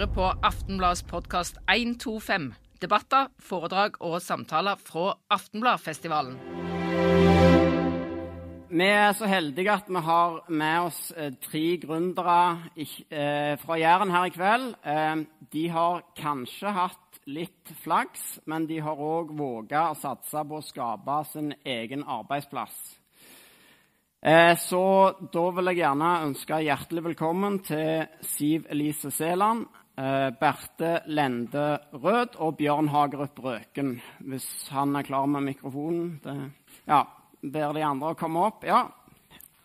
hører på Aftenbladets podkast 125. Debatter, foredrag og samtaler fra Aftenbladfestivalen. Vi er så heldige at vi har med oss eh, tre gründere eh, fra Jæren her i kveld. Eh, de har kanskje hatt litt flaks, men de har òg våga å satse på å skape sin egen arbeidsplass. Så da vil jeg gjerne ønske hjertelig velkommen til Siv Elise Sæland, eh, Berthe Lende Rød og Bjørn Hagerup Røken, hvis han er klar med mikrofonen. Det, ja, ber de andre å komme opp. Ja,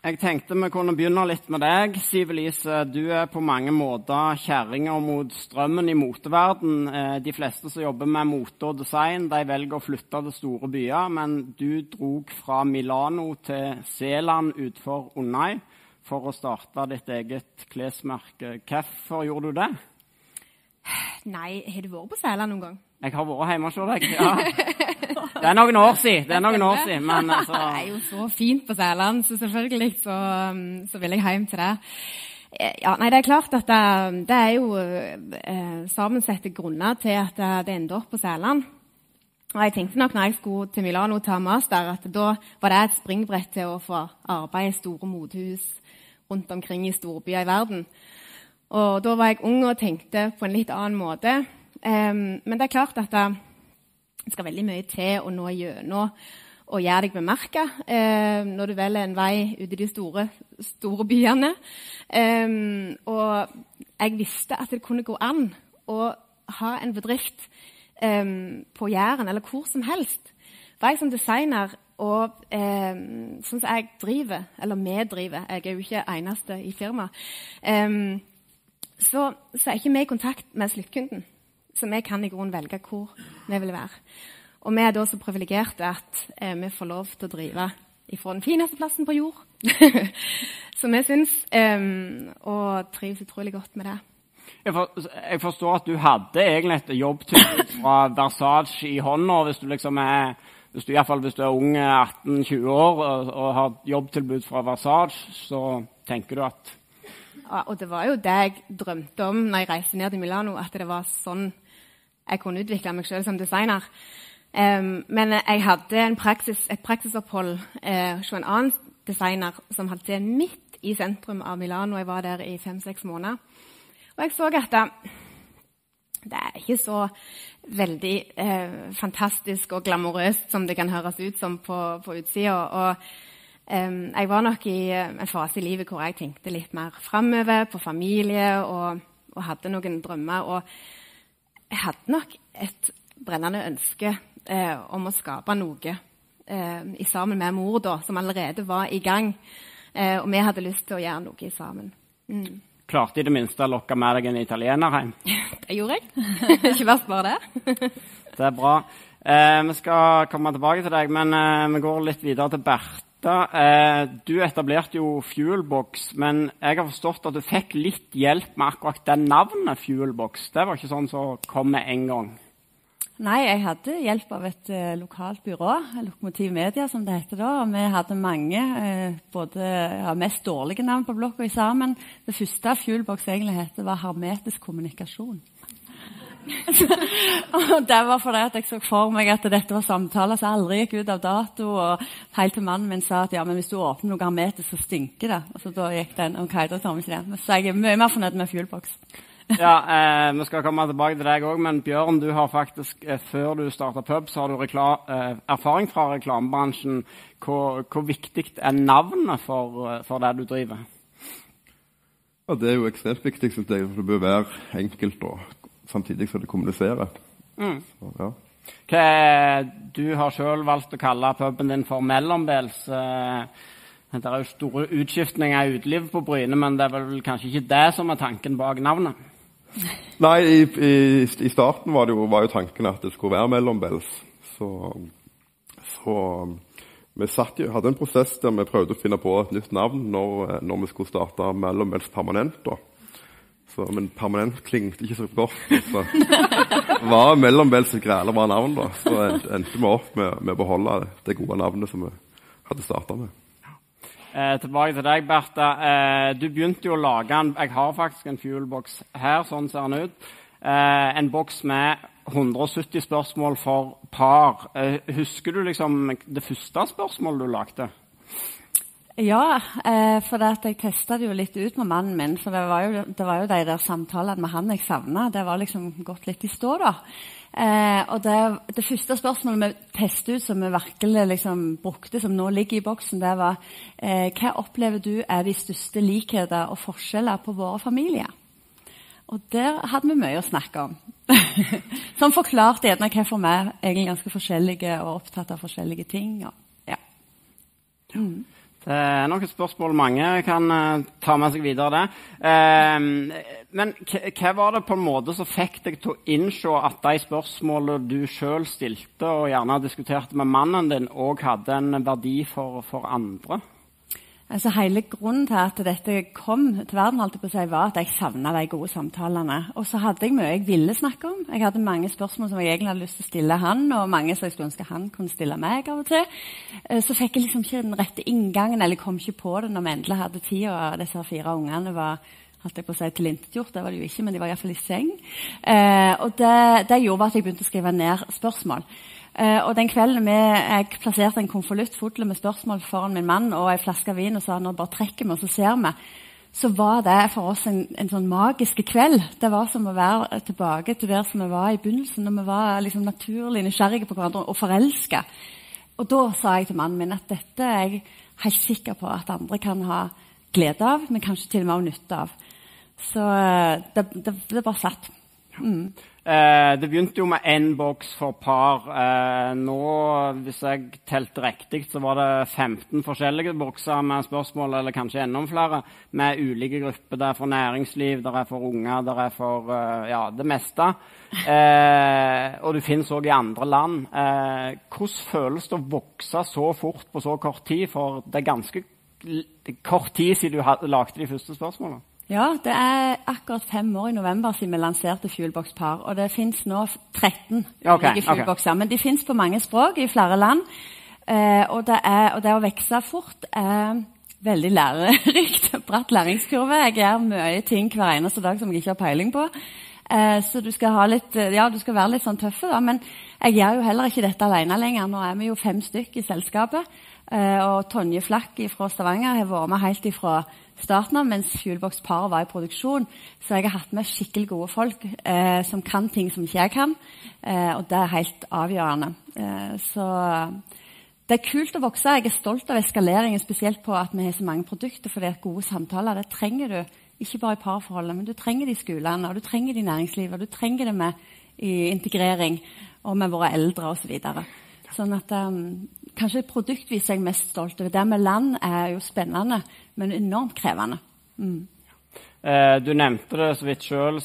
jeg tenkte vi kunne begynne litt med deg. Siv Elise, du er på mange måter kjerringa mot strømmen i moteverden. Eh, de fleste som jobber med mote og design, de velger å flytte til store byer. Men du drog fra Milano til Seland utenfor Unnai for å starte ditt eget klesmerke. Hvorfor gjorde du det? Nei, har du vært på Sæland noen gang? Jeg har vært hjemme hos deg. Ja. Det er noen år siden. Det er noen år siden men altså. Det er jo så fint på Sæland, så selvfølgelig så, så, vil jeg hjem til det. Eh, ja, nei, Det er klart at det, det er jo eh, sammensette grunner til at det ender opp på Sæland. Og jeg tenkte nok når jeg skulle til Milano ta master, at da var det et springbrett til å få arbeide i store mothus rundt omkring i storbyer i verden. Og da var jeg ung og tenkte på en litt annen måte. Um, men det er klart at det, skal veldig mye til å nå gjennom og gjøre deg bemerka um, når du velger en vei ut i de store, store byene. Um, og jeg visste at det kunne gå an å ha en bedrift eh, på Jæren eller hvor som helst. Var jeg som designer og eh, sånn som jeg driver, eller vi driver Jeg er jo ikke eneste i firmaet. Så, så er ikke vi i kontakt med sluttkunden. Så vi kan i grunnen velge hvor vi vil være. Og vi er da så privilegerte at eh, vi får lov til å drive ifra den fineste plassen på jord. så vi syns, eh, og trives utrolig godt med det. Jeg, for, jeg, forstår at du hadde egentlig et jobbtilbud fra Versace i hånda. Hvis du liksom er hvis du, i fall hvis du er ung 18-20 år og, og, har jobbtilbud fra Versace, så tenker du at Og det var jo det jeg drømte om når jeg reiste ned til Milano, at det var sånn jeg kunne utvikle meg selv som designer. Um, men jeg hadde praksis, et praksisopphold uh, hos en annen designer som hadde til midt i sentrum av Milano. Jeg var der i fem-seks måneder. Og jeg så at det, det er ikke så veldig uh, fantastisk og glamorøst som det kan høres ut som på, på utsida. Jeg var nok i en fase i livet hvor jeg tenkte litt mer framover, på familie, og, og hadde noen drømmer. og jeg hadde nok et brennende ønske eh, om å skape noe eh, sammen med mor, da, som allerede var i gang. Eh, og vi hadde lyst til å gjøre noe sammen. Mm. Klarte i det minste å lokke med deg en italiener hjem? det gjorde jeg. Ikke verst bare det. det er bra. Eh, vi skal komme tilbake til deg, men eh, vi går litt videre til Bertha. Eh, du etablerte jo Fuelbox, men jeg har forstått at du fikk litt hjelp med akkurat det navnet Fuelbox. Det var ikke sånn som kom med en gang? Nei, jeg hadde hjelp av et eh, lokalt byrå, Lokomotiv Media, som det heter da. Og vi hadde mange, eh, både ja, mest dårlige navn på blokka sammen. Det første Fuelbox egentlig het, var Hermetisk kommunikasjon. og det var fordi at jeg så for meg at dette var samtaler som aldri gikk ut av dato. og Helt til mannen min sa at ja, men hvis du åpner noe hermetisk, så stinker det. Og så da gikk den ok, da tar vi ikke det. Så jeg er mye mer fornøyd med Fuelbox. ja, eh, Vi skal komme tilbake til deg òg, men Bjørn, du har faktisk, eh, før du starta pub, så har du eh, erfaring fra reklamebransjen. Hvor, hvor viktig er navnet for, eh, for, det du driver? Ja, Det er jo ekstremt viktig, synes jeg. For det bør være enkelt og samtidig som det kommuniserer. Mm. Så, ja. Hva, du har sjøl valgt å kalle puben din for mellombels. Eh, det er jo store utskiftninger i utelivet på Bryne, men det er vel kanskje ikke det som er tanken bak navnet? Nei, i, i, i starten var, jo, var, jo, tanken at det skulle være mellombels. Så, så vi jo, hadde en prosess der vi prøvde å finne på et nytt navn når, når vi skulle starte mellombels permanent. da. Så, men permanent klingte ikke så godt. Så var mellombels græla bra navn, da. Så endte vi opp med, med, å beholde det gode navnet som vi hadde starta med. Eh, tilbake til deg, Bertha. Eh, du begynte jo å lage en Jeg har faktisk en fuelbox her. Sånn ser den ut. Eh, en boks med 170 spørsmål for par. Eh, husker du liksom det første spørsmålet du lagde? Ja, eh, for jeg testa det jo litt ut med mannen min. For det var jo, det var jo de der samtalene med han jeg savna. Det var liksom gått litt i stå, da. Eh, og det, det, første spørsmålet vi testet ut, som vi virkelig liksom brukte, som nå ligger i boksen, det var eh, hva opplever du er de største likheter og forskjeller på våre familier? Og der hadde vi mye å snakke om. som forklarte gjerne hvorfor vi er ganske forskjellige og opptatt av forskjellige ting. Og, ja. Mm. Det er nok spørsmål mange kan uh, ta med seg videre. det. Uh, men hva var det på en måte som fikk deg til å innse at de spørsmålene du sjøl stilte, og gjerne diskuterte med mannen din, òg hadde en verdi for, for andre? Altså, hele grunnen til at dette kom til verden, holdt jeg på å si, var at jeg savna de gode samtalene. Og så hadde jeg mye jeg ville snakke om. Jeg hadde mange spørsmål som jeg egentlig hadde lyst til å stille han, og mange som jeg skulle ønske han kunne stille meg av og til. Eh, så fikk jeg liksom ikke den rette inngangen, eller kom ikke på det når vi endelig hadde tid, og disse fire ungene var holdt jeg på å si tilintetgjort. Det var de jo ikke, men de var iallfall i seng. Eh, og det, det gjorde at jeg begynte å skrive ned spørsmål. Uh, og den kvelden vi, jeg plasserte en konvolutt full med spørsmål foran min mann og ei flaske vin og sa nå bare trekker vi, og så ser vi, så var det for oss en, en sånn magisk kveld. Det var som å være tilbake til der som vi var i begynnelsen, når vi var liksom naturlig nysgjerrige på hverandre og forelska. Og da sa jeg til mannen min at dette er jeg helt sikker på at andre kan ha glede av, men kanskje til og med ha nytte av. Så uh, det, det, det bare satt. Mm. Eh, det begynte jo med én boks for par. Eh, nå, hvis jeg telte riktig, så var det 15 forskjellige bokser med spørsmål, eller kanskje enda flere, med ulike grupper. Det er for næringsliv, det er for unger, det er for eh, ja, det meste. Eh, og det finnes òg i andre land. Eh, hvordan føles det å vokse så fort på så kort tid? For det er ganske kort tid siden du lagde de første spørsmålene. Ja, det er akkurat fem år i november siden vi lanserte Fuelbox Par. Og det fins nå 13 okay, fuelboxer. Okay. Men de fins på mange språk i flere land. Eh, og, det er, og, det å vokse fort er veldig lærerikt. Bratt læringskurve. Jeg gjør mye ting hver eneste dag som jeg ikke har peiling på. Eh, så du skal, litt, ja, du skal være litt sånn tøffe, da. Men jeg gjør jo heller ikke dette alene lenger. Nå er vi jo fem stykk i selskapet. Eh, og Tonje Flakk fra Stavanger har vært med helt ifra starten av mens Fuelbox Par var i produksjon. Så jeg har hatt med skikkelig gode folk eh, som kan ting som ikke jeg kan. Eh, og det er helt avgjørende. Eh, så det er kult å vokse. Jeg er stolt av eskaleringen, spesielt på at vi har så mange produkter. For det er gode samtaler det trenger du ikke bare i parforholdet, men du trenger det i skolene, og du trenger det i næringslivet, og du trenger det med i integrering og med våre eldre osv. Så sånn at um, Kanskje produktvis er jeg mest stolt over. Det med land er jo spennende, men enormt krevende. Mm. Eh, du nevnte det så vidt sjøl,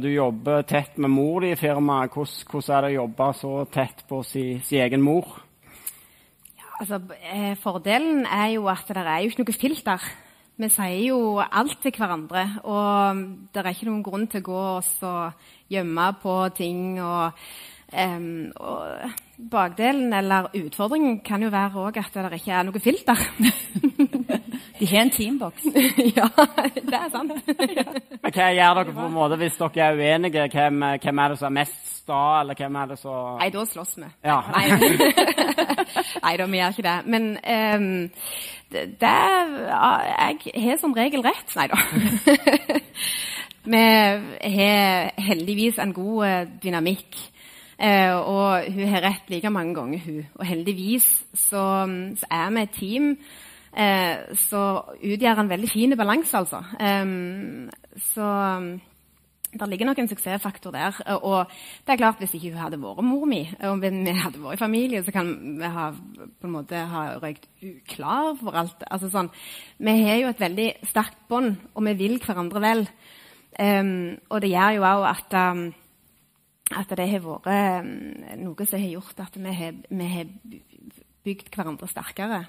Du jobber tett med mor di i firmaet. Hvordan, hvordan, er det å jobbe så tett på sin si egen mor? Ja, altså, eh, fordelen er jo at det er jo ikke noe filter. Vi sier jo alt til hverandre, og det er ikke noen grunn til å gå og gjemme på ting. og Um, og bakdelen eller utfordringen kan jo være at det ikke er noe filter. De har en teamboks. ja, det er sant. Men Hva gjør dere på en måte hvis dere er uenige? Hvem, hvem er det som er mest sta, eller hvem er det som Nei, da slåss vi. Ja. Nei. Nei da, vi gjør ikke det. Men um, det, det Jeg har som regel rett. Nei da. vi har heldigvis en god eh, dynamikk. Eh, og hun har rett like mange ganger, hun. Og heldigvis så, så er vi et team eh, så utgjør en veldig fin balanse, altså. Eh, så det ligger nok en suksessfaktor der. Og det er klart, hvis ikke hun hadde vært mor mi, og vi hadde vært i familie, så kan vi ha, på en måte ha røykt uklar for alt. Altså sånn, vi har jo et veldig sterkt bånd, og vi vil hverandre vel. Um, og det gjør jo òg at um, at det har vært mm, noe som har gjort at vi har, vi har bygd hverandre sterkere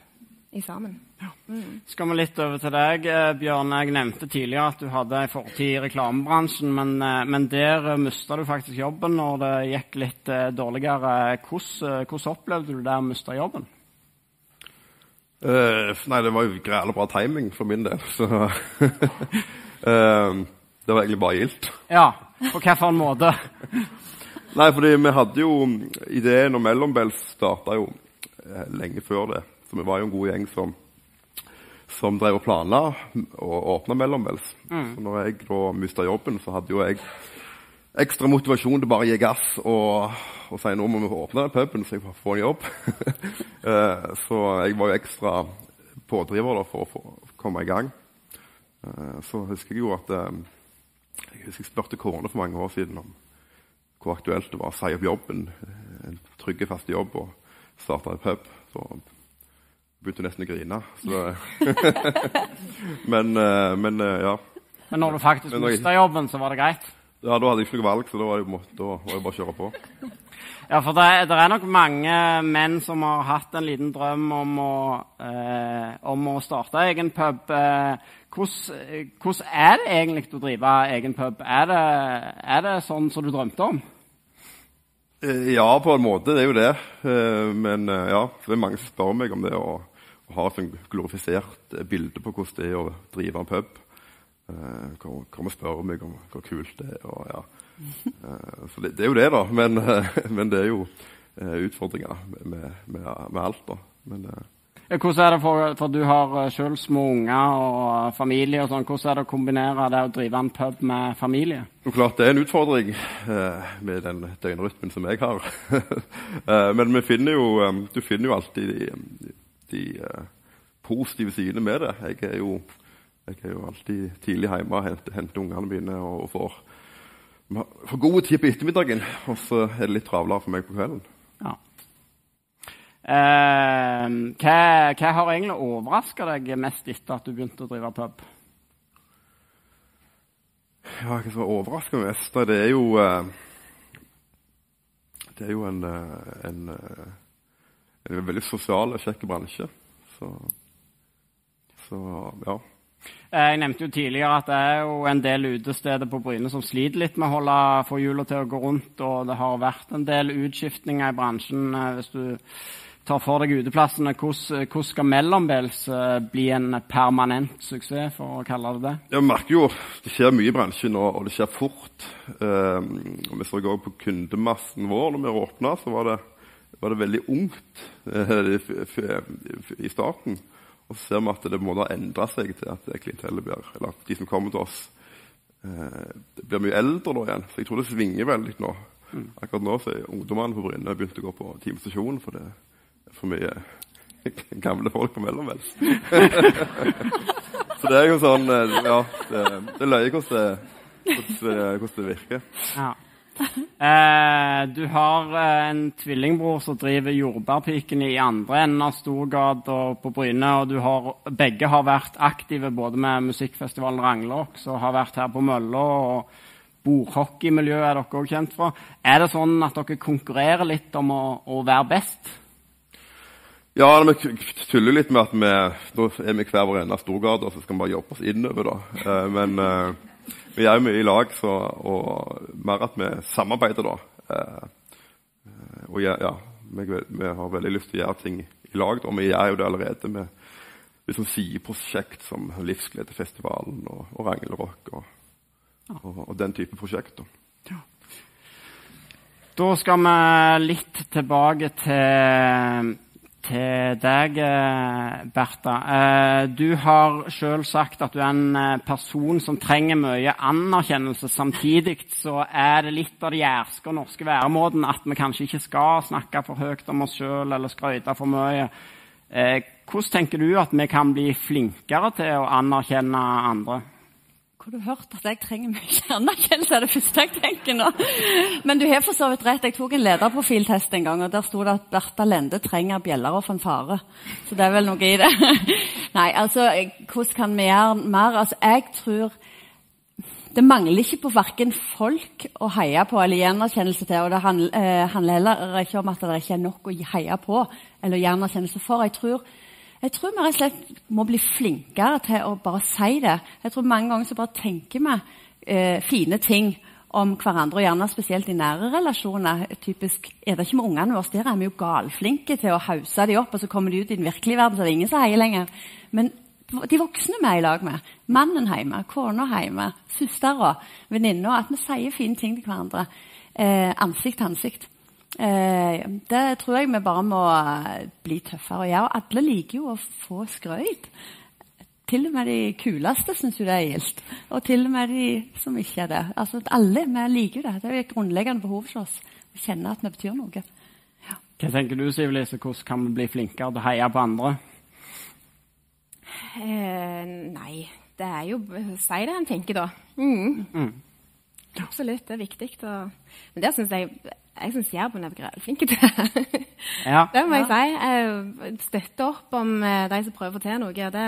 i sammen. Ja. Mm. Skal vi litt over til deg, eh, Bjørn. Jeg nevnte tidligere at du hadde en fortid i reklamebransjen, men, eh, men der eh, mista du faktisk jobben når det gikk litt dårligere. Hvordan, hvordan opplevde du det å miste jobben? Uh, nei, det var jo græla bra timing for min del. Så uh, det var egentlig bare gildt. Ja, På hvilken måte? Nei, fordi vi hadde jo ideen om Mellombels starta jo eh, lenge før det. Så vi var jo en god gjeng som, som drev og planla og åpna Mellombels. Så når jeg da mista jobben, så hadde jo jeg ekstra motivasjon til bare å gi gass og, og si nå må vi åpne den puben, så jeg får en jobb. Eh, så jeg var jo ekstra pådriver da, for å få komme i gang. Eh, så husker jeg jo at eh, Jeg husker jeg spurte kona for mange år siden om hvor aktuelt det var å si opp jobben, en trygg, fast jobb, og starte en pub. Så begynte nesten å grine. Så, men, eh, men eh, ja. Men når du faktisk Men jeg- mista jobben, så var det greit? ja. Da hadde jeg ikke noe valg, så da var det, da var det bare å kjøre på. Ja, for det, det er nok mange menn som har hatt en liten drøm om å, eh, om å starte egen pub. Eh, hvordan, hvordan er det egentlig å drive egen pub? Er det, er det sånn som du drømte om? Eh, Ja, på en måte. Det er jo det. Eh, Men eh, ja, det er mange som spør meg om det å, ha et sånn glorifisert bilde på hvordan det er å drive en pub. Kommer og spør meg om hvor kult det er. Og, ja. Så det, det er jo det, da. Men, men det er jo utfordringer med, med, med alt, da. Men Hvordan er det for, for du har sjøl små unger og familie og sånn. Hvordan er det å kombinere det å drive en pub med familie? Jo, klart det er en utfordring eh, med den døgnrytmen som jeg har. eh, men finner jo, eh, du finner jo alltid de, de eh, positive sidene med det. Jeg er jo, jeg er jo alltid tidlig hjemme og henter, henter ungene mine og får, får god tid på ettermiddagen. Og så er det litt travlere for meg på kvelden. Ja. Eh, hva, hva har egentlig overraska deg mest etter at du begynte å drive pub? Ja, hva som har overraska meg mest, det er jo eh, Det er jo en, eh, en, eh, en veldig sosial og kjekk bransje. Så, så ja. Jeg nevnte jo tidligere at det er jo en del utesteder på Bryne som sliter litt med å holde få hjula til å gå rundt, og det har vært en del utskiftninger i bransjen. Hvis du tar for deg uteplassene, hvordan hvordan skal Mellombels eh, bli en permanent suksess, for å kalle det det? Jeg merker jo det skjer mye i bransjen, og, og det skjer fort. Um, og Vi så også på kundemassen vår når vi åpna, så var det, var det veldig ungt uh, i starten. Og så ser vi at det må da endra seg til at klientellet blir, eller at de som kommer til oss, uh, blir mye eldre nå igjen. Så jeg tror det svinger veldig nå. Akkurat nå så er ungdommene på Bryne begynt å gå på Team Stasjon, for det for mye gamle folk på Mellombels. Så det er jo sånn eh, Ja, det, det løyer hvordan hvordan det, virker. Ja. Eh, du har eh, en tvillingbror som driver Jordbærpiken i andre enden av Storgata på Bryne. og du har, Begge har vært aktive både med musikkfestivalen Ranglåk, som har vært her på Mølla, og bordhockeymiljøet er dere også kjent fra. Er det sånn at dere konkurrerer litt om å, å være best? Ja, vi tuller litt med at vi nå er vi hver vår ende av Storgata, og så skal vi bare jobbe oss innover, da. Eh, Men eh, vi er jo mye i lag, så, og mer at vi samarbeider, da. Eh, Og ja, ja vi, vi har veldig lyst til å gjøre ting i lag, og Vi gjør jo det allerede med liksom sideprosjekt som Livsgledefestivalen og, og Rangelrock og, og, og den type prosjekter. Da skal vi litt tilbake til, til deg, eh, Bertha. Eh, Du har sjøl sagt at du er en eh, person som trenger mye anerkjennelse. Samtidig så er det litt av det jærske og norske væremåten at vi kanskje ikke skal snakke for høyt om oss sjøl eller skryte for mye. Hvordan tenker du at vi kan bli flinkere til å anerkjenne andre? Hvor du hørt at jeg trenger mye anerkjennelse, er det første jeg tenker nå. Men du har for så vidt rett. Jeg tok en lederprofiltest en gang, og der sto det at Bertha Lende trenger bjeller og fanfare. Så det er vel noe i det. Nei, altså, hvordan kan vi gjøre mer? Altså, jeg tror det mangler ikke på verken folk å heie på eller gi til. Og det eh, handler heller ikke om at det ikke er nok å heie på eller gi for. Jeg tror, jeg tror vi rett og slett må bli flinkere til å bare si det. Jeg tror Mange ganger så bare tenker vi eh, fine ting om hverandre, og gjerne spesielt i nære relasjoner. Typisk, er det ikke med ungene våre? Der er vi jo galflinke til å hause dem opp, og så kommer de ut i den virkelige verden, så det er ingen som heier lenger. Men de voksne vi er i lag med, mannen hjemme, kona hjemme, søstera, venninna, at vi sier fine ting til hverandre. Eh, ansikt til ansikt. Eh, det tror jeg vi bare må bli tøffere og gjøre. Alle liker jo å få skrøyt. Til og med de kuleste syns jo det er gildt. Og til og med de som ikke er det. Altså, alle vi liker det. Det er jo et grunnleggende behov for oss å kjenne at vi betyr noe. Ja. Hva tenker du, Siv Lise? Hvordan kan vi bli flinkere til å heie på andre? Eh, nei, det er jo Si det en tenker, da. Mm. Mm. Absolutt, det er viktig. Og, men det syns jeg jeg syns jærbuen er flink til. ja. Det må jeg si. Jeg støtter opp om eh, de som prøver å få til noe. Det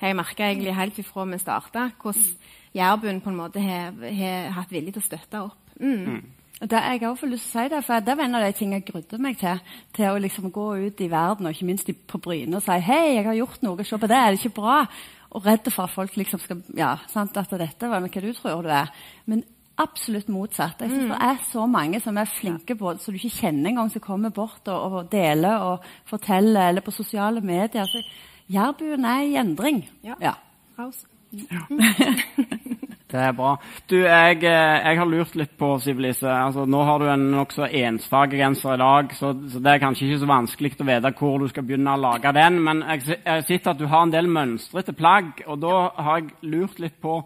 har jeg merka helt ifra vi starta, hvordan jærbuen på en måte har, har, hatt vilje til å støtte opp. Mm. Mm. Det, jeg har også lyst til å si det, for det var en av de tingene jeg grudde meg til. Til å liksom gå ut i verden, og ikke minst på Bryne, og si 'Hei, jeg har gjort noe. Se på det. Er det ikke bra?' Og redd for at folk liksom skal Ja, sant, at dette var hva du tror du er. Men absolutt motsatt. Jeg synes mm. Det er så mange som er flinke på det, så du ikke kjenner engang, som kommer bort og, og, deler og forteller, eller på sosiale medier. Så Jærbuen er i endring. Ja. ja. ja. det er bra. Du, jeg, eh, jeg, har lurt litt på, Siv-Lise. Altså, nå har du en nokså ensfarget genser i dag, så, så, det er kanskje ikke så vanskelig å vite hvor du skal begynne å lage den. Men jeg har sett at du har en del mønstrete plagg, og da har jeg lurt litt på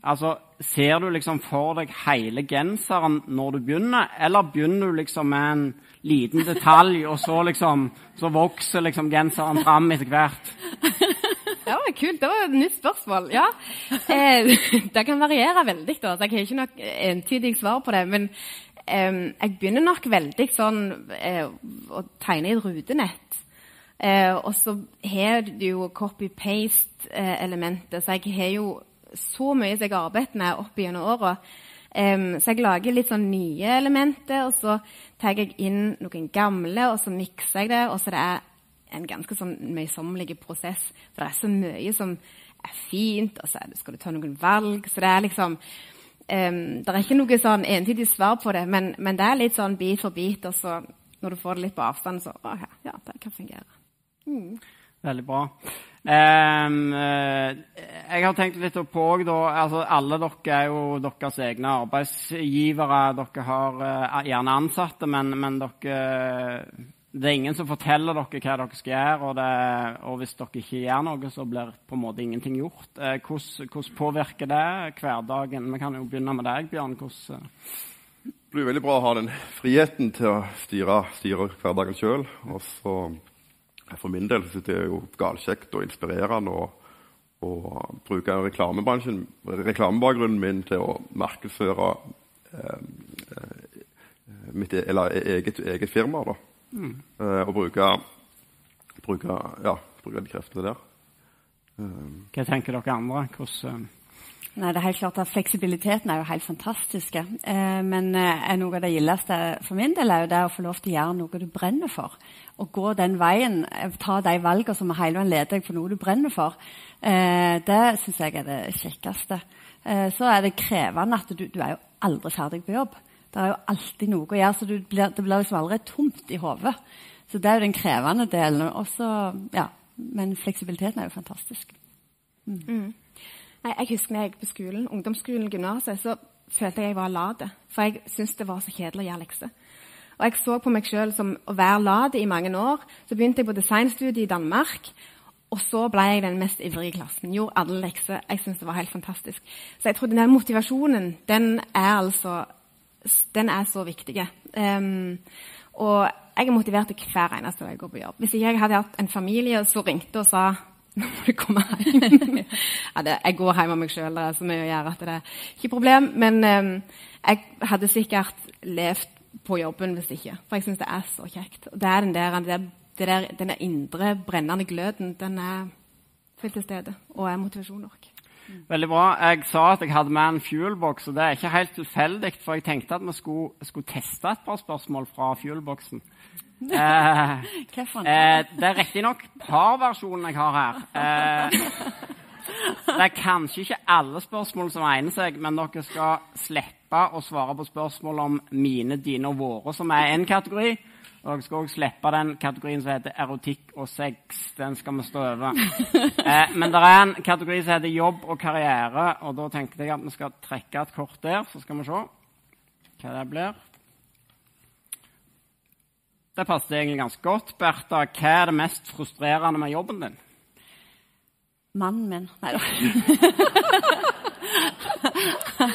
Altså, Ser du liksom for deg hele genseren når du begynner, eller begynner du liksom med en liten detalj, og så liksom så vokser liksom genseren fram etter hvert? Det var kult. Det var et nytt spørsmål. Ja. Eh, det kan variere veldig. da, så Jeg har ikke noe entydig svar på det. Men eh, jeg begynner nok veldig sånn eh, å tegne i et rutenett. Eh, og så har du jo copy-paste-elementet. Så jeg har jo så mye som jeg har arbeidet med opp gjennom åra. Um, så jeg lager litt sånn nye elementer, og så tar jeg inn noen gamle, og så mikser jeg det. Og så det er en ganske sånn møysommelig prosess. For det er så mye som er fint, og så skal du ta noen valg. Så det er liksom um, Det er ikke noe sånn entydig svar på det, men, men, det er litt sånn bit for bit. Og så når du får det litt på avstand, så å, ja, ja, det kan fungere. Mm. Veldig bra. Um, jeg har tenkt litt på da, altså Alle dere er jo deres egne arbeidsgivere. Dere har uh, gjerne ansatte, men, men dere, det er ingen som forteller dere hva dere skal gjøre. Og, det, og, hvis dere ikke gjør noe, så blir på en måte ingenting gjort. Uh, hvordan, hvordan, påvirker det hverdagen? Vi kan jo begynne med deg, Bjørn. Hvordan, det blir veldig bra å ha den friheten til å styre, styre hverdagen sjøl. Og for min del synes jeg det er jo galskjekt og inspirerende å, å bruke reklamebakgrunnen min til å markedsføre eh, eh mitt e, eller e, eget, eget firma. Da. Mm. Eh, og bruke, bruke, ja, bruke de kreftene der. Hva tenker dere andre? Hvordan Nei, det er helt klart at Fleksibiliteten er jo helt fantastisk. Eh, men eh, noe av det gildeste for min del er jo det å få lov til å gjøre noe du brenner for. Å gå den veien, eh, ta de valgene som hele veien leder deg for noe du brenner for. Eh, det syns jeg er det kjekkeste. Eh, så er det krevende at du, du, er jo aldri ferdig på jobb. Det er jo alltid noe å gjøre, så blir, det blir liksom aldri tomt i hodet. Så det er jo den krevende delen. Også, ja, men fleksibiliteten er jo fantastisk. Mm. Mm. Nei, jeg husker når jeg på skolen, ungdomsskolen, gymnaset, så følte jeg jeg var lat. For jeg syntes det var så kjedelig å gjøre lekser. Og jeg så på meg sjøl som å være lat i mange år. Så begynte jeg på designstudiet i Danmark. Og så ble jeg den mest ivrige klassen. Gjorde alle lekser. Jeg syntes det var helt fantastisk. Så jeg tror den motivasjonen, den er altså Den er så viktig. Um, og jeg er motivert hver eneste dag jeg går på jobb. Hvis ikke jeg hadde hatt en familie som ringte og sa nå må du komme hjem. ja, det, jeg går hjem av meg sjøl. Det er så mye å gjøre at det er ikke problem. Men um, jeg hadde sikkert levd på jobben hvis ikke. For jeg syns det er så kjekt. Og det er den der, det der, den der indre, brennende gløden. Den er fullt til stede og er motivasjon nok. Veldig bra. Jeg sa at jeg hadde med en fuelbox, og det er ikke helt tilfeldig, for jeg tenkte at vi skulle, skulle teste et par spørsmål fra fuelboxen. Eh, eh, det er riktignok parversjonen jeg har her. Eh, det er kanskje ikke alle spørsmål som egner seg, men dere skal slippe å svare på spørsmål om mine, dine og våre, som er én kategori. Og dere skal også slippe den kategorien som heter erotikk og sex. Den skal vi stå over. Eh, men det er en kategori som heter jobb og karriere, og da tenkte jeg at vi skal trekke et kort der, så skal vi se hva det blir. Det passer egentlig ganske godt. Bertha, hva er det mest frustrerende med jobben din? Mannen min Nei da.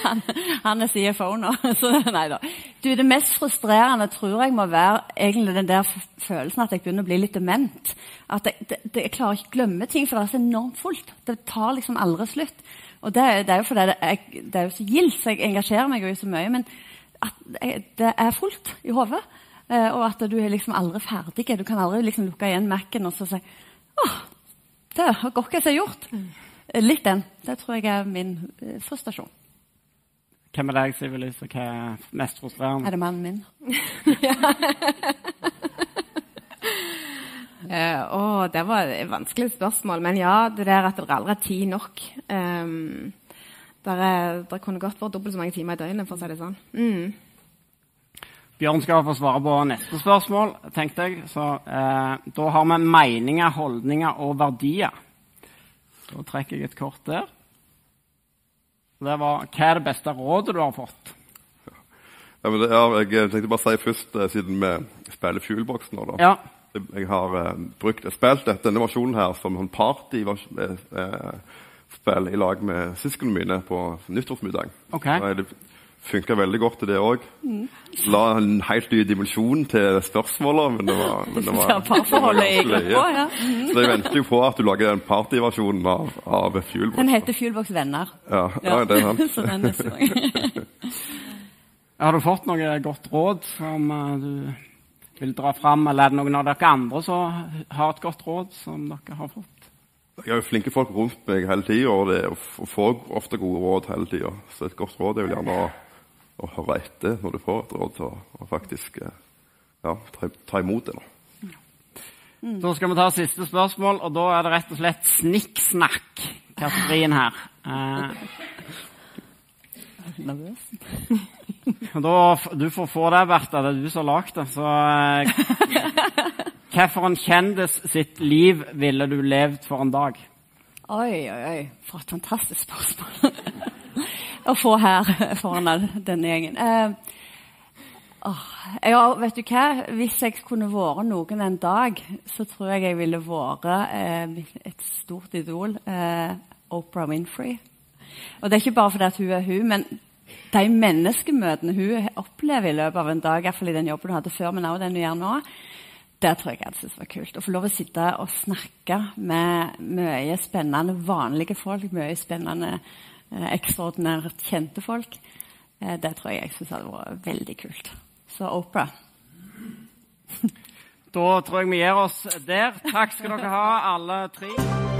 han, han er CFO nå, så nei da. Du, det mest frustrerende tror jeg må være egentlig den der følelsen at jeg begynner å bli litt dement. At jeg, det, jeg klarer ikke å glemme ting, for det er så enormt fullt. Det tar liksom aldri slutt. Og det, det er jo fordi det, jeg, det er jo så gildt, så jeg engasjerer meg jo så mye. Men at jeg, det er fullt i hodet. Eh, og at du er liksom aldri ferdig. Du kan aldri liksom lukke igjen Mac-en og så si åh, det var godt jeg har gjort. Litt den. Det tror jeg er min eh, frustrasjon. Hvem er deg, Siv Elise? Hva er mest frustrerende? Er det mannen min? Uh, oh, det var et vanskelig spørsmål. Men ja, det der at det aldri er tid nok. Um, der, er, der kunne godt vært dobbelt så mange timer i døgnet, for å si det sånn. Mm. Bjørn skal få svare på neste spørsmål, tenkte jeg. Så, eh, da har vi meninger, holdninger og verdier. Da trekker jeg et kort der. Det var Hva er det beste rådet du har fått? Ja, men det er, jeg tenkte bare å si først, eh, siden vi spiller Fuelbox nå, da. Ja. Jeg har eh, brukt, spilt denne versjonen her som en partyspill eh, i lag med søsknene mine på nyttårsmiddag. Ok. Funka veldig godt til det òg. La en helt ny dimensjon til spørsmålet. Men det var, men det var, Ja, parforholdet i det var ganske gruppa, ja. Så jeg venter jo på at du lager en partyversjon av, av Fuelbox. Den heter Fuelbox Venner. Ja, ja. det er sant. Så den neste gang. Har du fått noe godt råd som eh, du vil dra fram, eller er det noen av dere andre som har et godt råd som dere har fått? Jeg har jo flinke folk rundt meg hele tida, og, det- og får ofte gode råd hele tida. Så et godt råd er vel gjerne å, å høre etter når du får et råd, og, å faktisk eh, ja, ta, ta imot det. da. Så skal vi ta siste spørsmål, og da er det rett og slett snikksnakk-kategorien her. Eh, Nervøs. da, du får få det, Bertha. Det er du som har lagd det. Så eh, Hvilken kjendis sitt liv ville du levd for en dag? Oi, oi, oi. For et fantastisk spørsmål å få her foran denne gjengen. Eh, ja, vet du hva? Hvis jeg kunne vært noen en dag, så tror jeg jeg ville vært eh, et stort idol. Eh, Oprah Winfrey. Og det er ikke bare fordi at hun er hun, men de menneskemøtene hun opplever i løpet av en dag, iallfall i den jobben hun hadde før, men også den hun gjør nå, det tror jeg jeg hadde syntes var kult. Å få lov å sitte og snakke med mye spennende vanlige folk, mye spennende ekstraordinært kjente folk, eh, det tror jeg jeg synes hadde vært veldig kult. Så Opera. Da tror jeg vi gir oss der. Takk skal dere ha, alle tre.